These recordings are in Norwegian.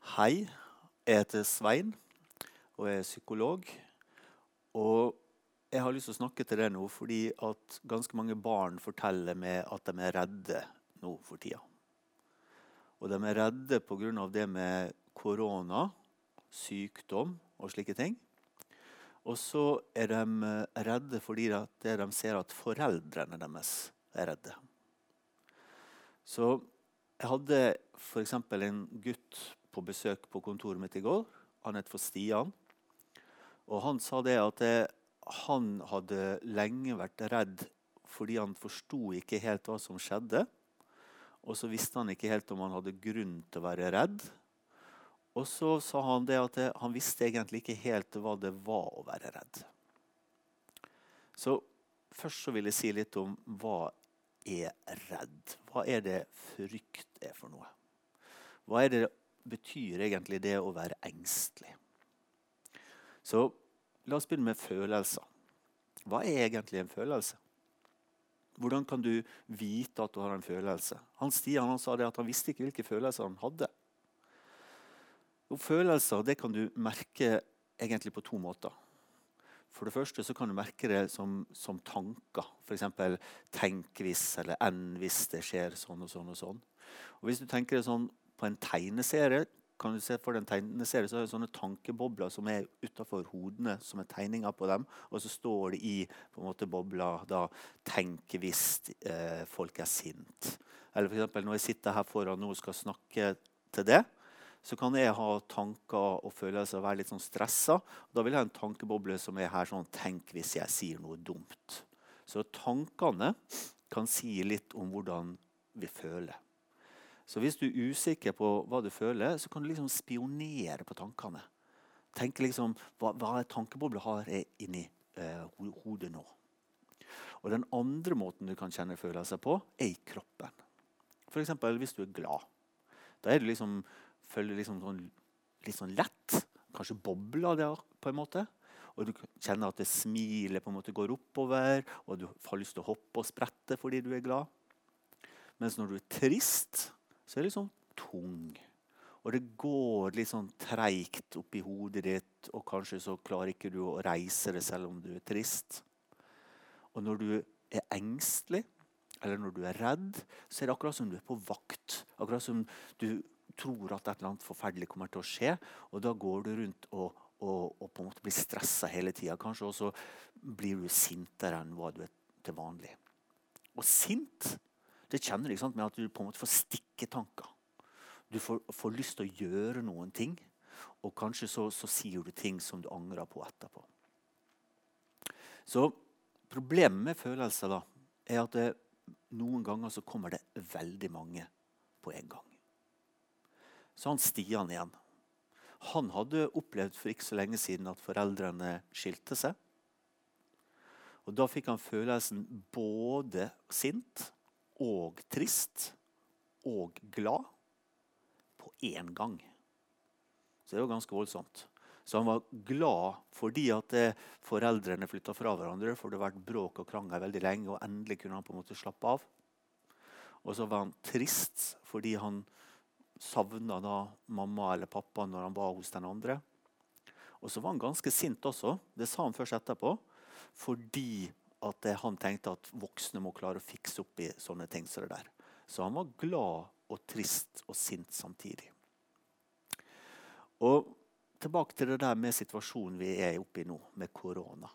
Hei, jeg heter Svein og jeg er psykolog. Og jeg har lyst til å snakke til deg nå fordi at ganske mange barn forteller meg at de er redde nå for tida. Og de er redde pga. det med korona, sykdom og slike ting. Og så er de redde fordi de ser at foreldrene deres er redde. Så jeg hadde f.eks. en gutt på besøk på kontoret mitt i går. Han het for Stian. Og han sa det at det, han hadde lenge vært redd fordi han forsto ikke helt hva som skjedde. Og så visste han ikke helt om han hadde grunn til å være redd. Og så sa han det at det, han visste egentlig ikke helt hva det var å være redd. Så først så vil jeg si litt om hva er redd. Hva er det frykt er for noe? Hva er det betyr egentlig det å være engstelig? Så la oss begynne med følelser. Hva er egentlig en følelse? Hvordan kan du vite at du har en følelse? Han Stian han sa det at han visste ikke hvilke følelser han hadde. Og følelser det kan du merke egentlig på to måter. For det første så kan du merke det som, som tanker. F.eks. 'tenk hvis' eller 'enn hvis det skjer sånn og sånn og sånn'. Og Hvis du tenker det sånn på en tegneserie, kan du se for den tegneserie, så er det sånne tankebobler som er utafor hodene, som er tegninger på dem. Og så står det i på en måte bobla da 'Tenk hvis eh, folk er sint'. Eller f.eks. når jeg sitter her foran og skal snakke til det, så kan jeg ha tanker og følelser og være litt sånn stressa. Da vil jeg ha en tankeboble som er her sånn 'Tenk hvis jeg sier noe dumt'. Så tankene kan si litt om hvordan vi føler. Så hvis du er usikker på hva du føler, så kan du liksom spionere på tankene. Tenk liksom, Hva, hva tankebobla har jeg inni eh, hodet nå? Og Den andre måten du kan kjenne følelser på, er i kroppen. F.eks. hvis du er glad. Da er du liksom, føler du liksom sånn, litt sånn lett. Kanskje bobler der på en måte. Og du kjenner at det smilet på en måte går oppover, og du har lyst til å hoppe og sprette fordi du er glad. Mens når du er trist, så er det sånn tung. Og det går litt sånn treigt oppi hodet ditt, og kanskje så klarer ikke du å reise det selv om du er trist. Og når du er engstelig, eller når du er redd, så er det akkurat som du er på vakt. Akkurat som du tror at et eller annet forferdelig kommer til å skje, og da går du rundt og, og, og på en måte blir stressa hele tida. Kanskje også blir du sintere enn hva du er til vanlig. Og sint det kjenner du med at du på en måte får stikketanker. Du får, får lyst til å gjøre noen ting, og kanskje så, så, sier du ting som du angrer på etterpå. Så problemet med følelser da, er at det, noen ganger så kommer det veldig mange på en gang. Så han Stian igjen. Han hadde opplevd for ikke så lenge siden at foreldrene skilte seg. Og Da fikk han følelsen både sint og trist og glad på én gang. Så det var ganske voldsomt. Så han var glad fordi at eh, foreldrene flytta fra hverandre. For det hadde vært bråk og krangel veldig lenge, og endelig kunne han på en måte slappe av. Og så var han trist fordi han savna mamma eller pappa når han var hos den andre. Og så var han ganske sint også. Det sa han først etterpå. Fordi at han tenkte at voksne må klare å fikse opp i sånne ting. som det der. så han var glad og trist og sint samtidig. Og tilbake til det der med situasjonen vi er oppe i nå, med korona.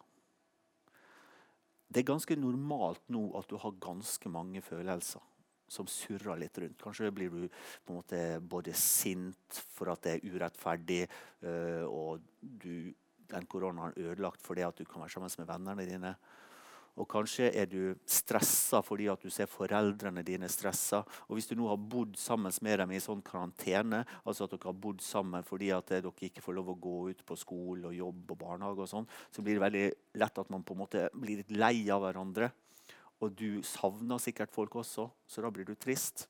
Det er ganske normalt nå at du har ganske mange følelser som surrer litt rundt. Kanskje blir du på en måte både sint for at det er urettferdig, øh, og du, den koronaen er ødelagt fordi at du kan være sammen med vennene dine. Og kanskje er du stressa fordi at du ser foreldrene dine stressa. Og hvis du nå har bodd sammen med dem i sånn karantene, altså at dere har bodd sammen fordi at dere ikke får lov å gå ut på skole og jobb og barnehage, og sånn, så blir det veldig lett at man på en måte blir litt lei av hverandre. Og du savner sikkert folk også, så da blir du trist.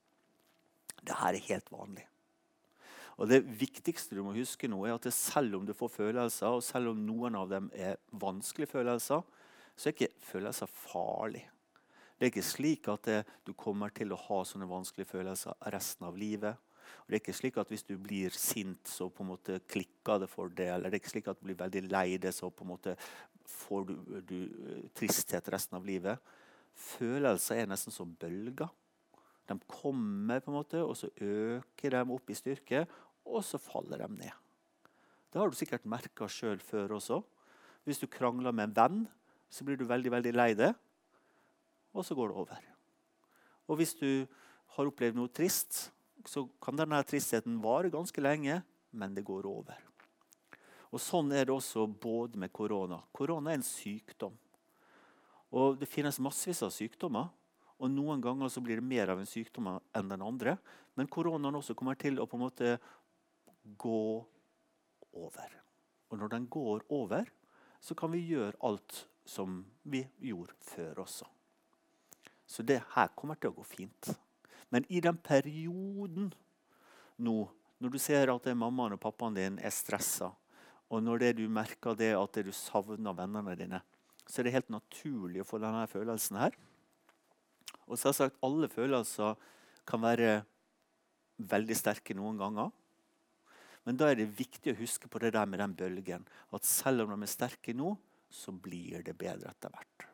Dette er helt vanlig. Og Det viktigste du må huske nå er at selv om du får følelser, og selv om noen av dem er vanskelige følelser, så er ikke følelser farlig. Det er ikke slik at det, du kommer til å ha sånne vanskelige følelser resten av livet. Og det er ikke slik at Hvis du blir sint, så på en måte klikker det for det. Eller det er ikke slik at du blir veldig lei det, så på en måte får du, du eh, tristhet resten av livet. Følelser er nesten som bølger. De kommer, på en måte, og så øker de opp i styrke, og så faller de ned. Det har du sikkert merka sjøl før også. Hvis du krangler med en venn, så blir du veldig veldig lei det, og så går det over. Og hvis du har opplevd noe trist, så kan denne tristheten vare ganske lenge, men det går over. Og Sånn er det også både med korona. Korona er en sykdom. Og Det finnes massevis av sykdommer. Og Noen ganger så blir det mer av en sykdom enn den andre. Men koronaen også kommer til å på en måte gå over. Og når den går over, så kan vi gjøre alt som vi gjorde før også. Så det her kommer til å gå fint. Men i den perioden nå, når du ser at mammaen og pappaen din er stressa, og når du merker det at du savner vennene dine, så er det helt naturlig å få denne følelsen her. Og selvsagt, alle følelser kan være veldig sterke noen ganger. Men da er det viktig å huske på det der med den bølgen. At selv om de er sterke nå, så blir det bedre etter hvert.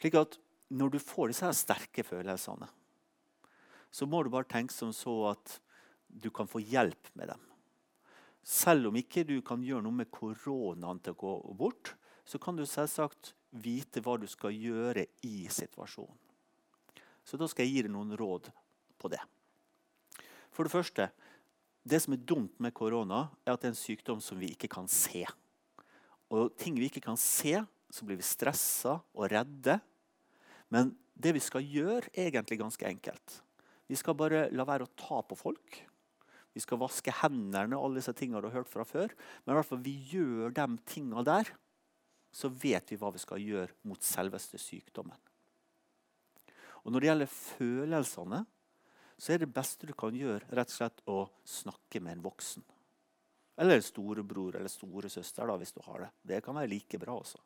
Slik at når du får disse her sterke følelsene, så må du bare tenke som så at du kan få hjelp med dem. Selv om ikke du kan gjøre noe med koronaen til å gå bort, så kan du selvsagt vite hva du skal gjøre i situasjonen. Så da skal jeg gi deg noen råd på det. For det første, det som er dumt med korona, er at det er en sykdom som vi ikke kan se. Og ting vi ikke kan se, så blir vi stressa og redde. Men det vi skal gjøre, er egentlig ganske enkelt. Vi skal bare la være å ta på folk. Vi skal vaske hendene, alle disse tingene du har hørt fra før. Men i hvert fall vi gjør de tingene der, så vet vi hva vi skal gjøre mot selveste sykdommen. Og Når det gjelder følelsene, så er det beste du kan gjøre, rett og slett å snakke med en voksen. Eller storebror eller storesøster, da, hvis du har det. Det kan være like bra også.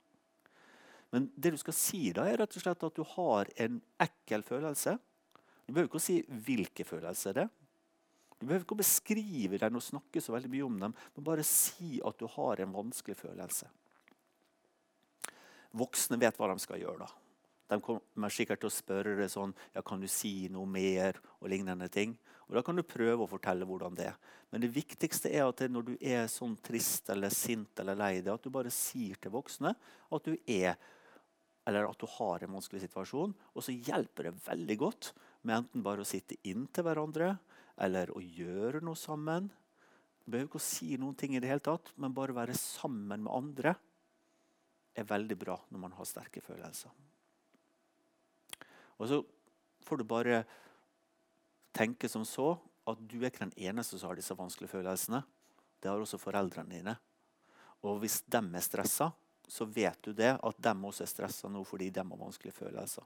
Men det du skal si, da, er rett og slett at du har en ekkel følelse. Du behøver ikke å si hvilke følelser det er. Du behøver ikke å beskrive den og snakke så veldig mye om dem, men bare si at du har en vanskelig følelse. Voksne vet hva de skal gjøre. da. De kommer sikkert til å spørre deg sånn ja, kan du si noe mer. og lignende ting. Og Da kan du prøve å fortelle hvordan det er. Men det viktigste er at når du er sånn trist eller sint eller lei deg, at du bare sier til voksne at du er eller at du har en vanskelig situasjon. Og så hjelper det veldig godt med enten bare å sitte inntil hverandre eller å gjøre noe sammen. Du behøver ikke å si noen ting i det hele tatt, men bare være sammen med andre er veldig bra når man har sterke følelser. Og så får du bare tenke som så at du er ikke den eneste som har disse vanskelige følelsene. Det har også foreldrene dine. Og hvis de er stressa, så vet du det at de også er stressa nå fordi de har vanskelige følelser.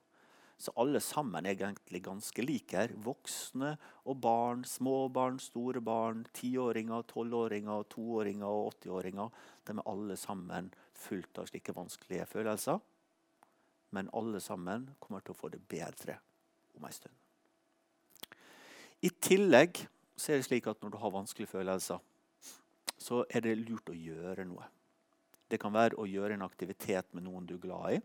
Så alle sammen er egentlig ganske like her. Voksne og barn, små barn, store barn, tiåringer, tolvåringer, toåringer og åttiåringer. De er alle sammen fullt av slike vanskelige følelser. Men alle sammen kommer til å få det bedre om en stund. I tillegg så er det slik at når du har vanskelige følelser, så er det lurt å gjøre noe. Det kan være å gjøre en aktivitet med noen du er glad i.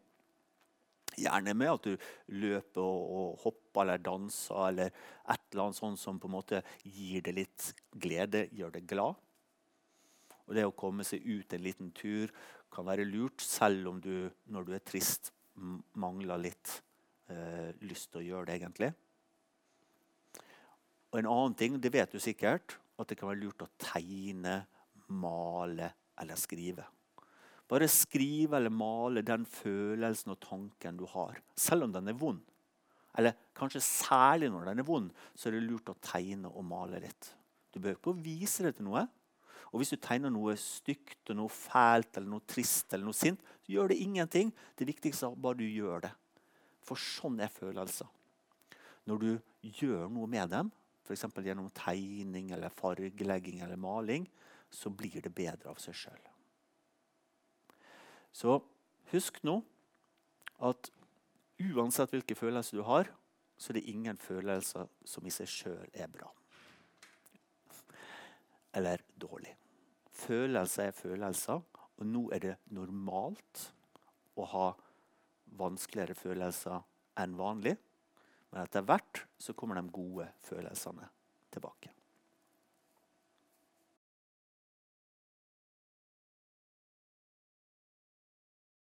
Gjerne med at du løper og hopper eller danser eller et eller annet sånt som på en måte gir deg litt glede, gjør deg glad. Og Det å komme seg ut en liten tur kan være lurt, selv om du når du er trist, mangler litt eh, lyst til å gjøre det, egentlig. Og En annen ting, det vet du sikkert, at det kan være lurt å tegne, male eller skrive. Bare skrive eller male den følelsen og tanken du har, selv om den er vond. Eller kanskje særlig når den er vond, så er det lurt å tegne og male litt. Du behøver ikke å vise det til noe. Og hvis du tegner noe stygt og noe fælt eller noe trist eller noe sint, så gjør det ingenting. Det viktigste er bare du gjør det. For sånn er følelser. Når du gjør noe med dem, f.eks. gjennom tegning eller fargelegging eller maling, så blir det bedre av seg sjøl. Så husk nå at uansett hvilke følelser du har, så er det ingen følelser som i seg sjøl er bra. Eller dårlig. Følelser er følelser, og nå er det normalt å ha vanskeligere følelser enn vanlig. Men etter hvert så kommer de gode følelsene tilbake.